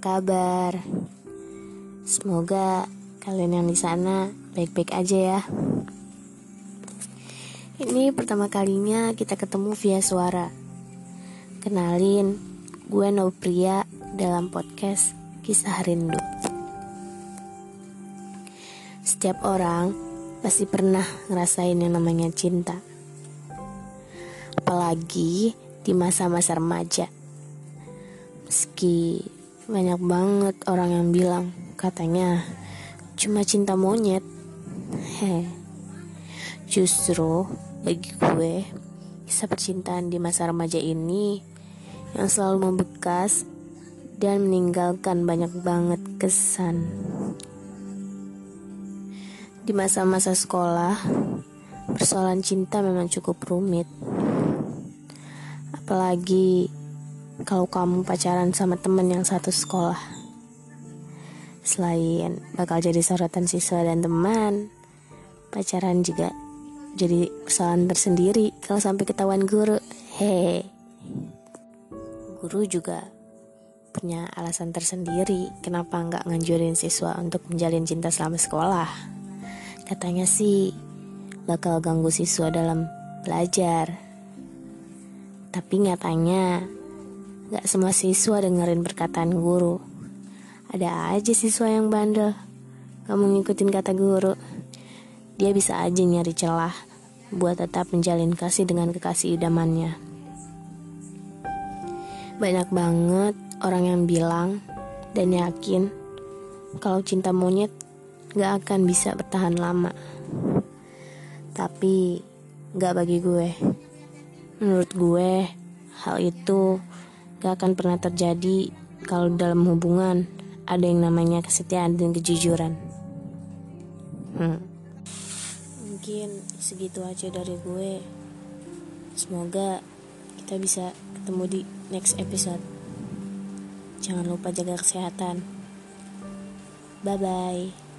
kabar? Semoga kalian yang di sana baik-baik aja ya. Ini pertama kalinya kita ketemu via suara. Kenalin, gue Nopria dalam podcast Kisah Rindu. Setiap orang pasti pernah ngerasain yang namanya cinta. Apalagi di masa-masa remaja. Meski banyak banget orang yang bilang katanya cuma cinta monyet. Heh. Justru bagi gue kisah percintaan di masa remaja ini yang selalu membekas dan meninggalkan banyak banget kesan. Di masa-masa sekolah, persoalan cinta memang cukup rumit. Apalagi kalau kamu pacaran sama temen yang satu sekolah. Selain bakal jadi sorotan siswa dan teman, pacaran juga jadi persoalan tersendiri kalau sampai ketahuan guru. Hehe. Guru juga punya alasan tersendiri kenapa nggak nganjurin siswa untuk menjalin cinta selama sekolah. Katanya sih bakal ganggu siswa dalam belajar. Tapi nyatanya Gak semua siswa dengerin perkataan guru. Ada aja siswa yang bandel. Kamu ngikutin kata guru. Dia bisa aja nyari celah buat tetap menjalin kasih dengan kekasih idamannya. Banyak banget orang yang bilang dan yakin kalau cinta monyet gak akan bisa bertahan lama. Tapi gak bagi gue. Menurut gue, hal itu gak akan pernah terjadi kalau dalam hubungan ada yang namanya kesetiaan dan kejujuran. Hmm. Mungkin segitu aja dari gue. Semoga kita bisa ketemu di next episode. Jangan lupa jaga kesehatan. Bye bye.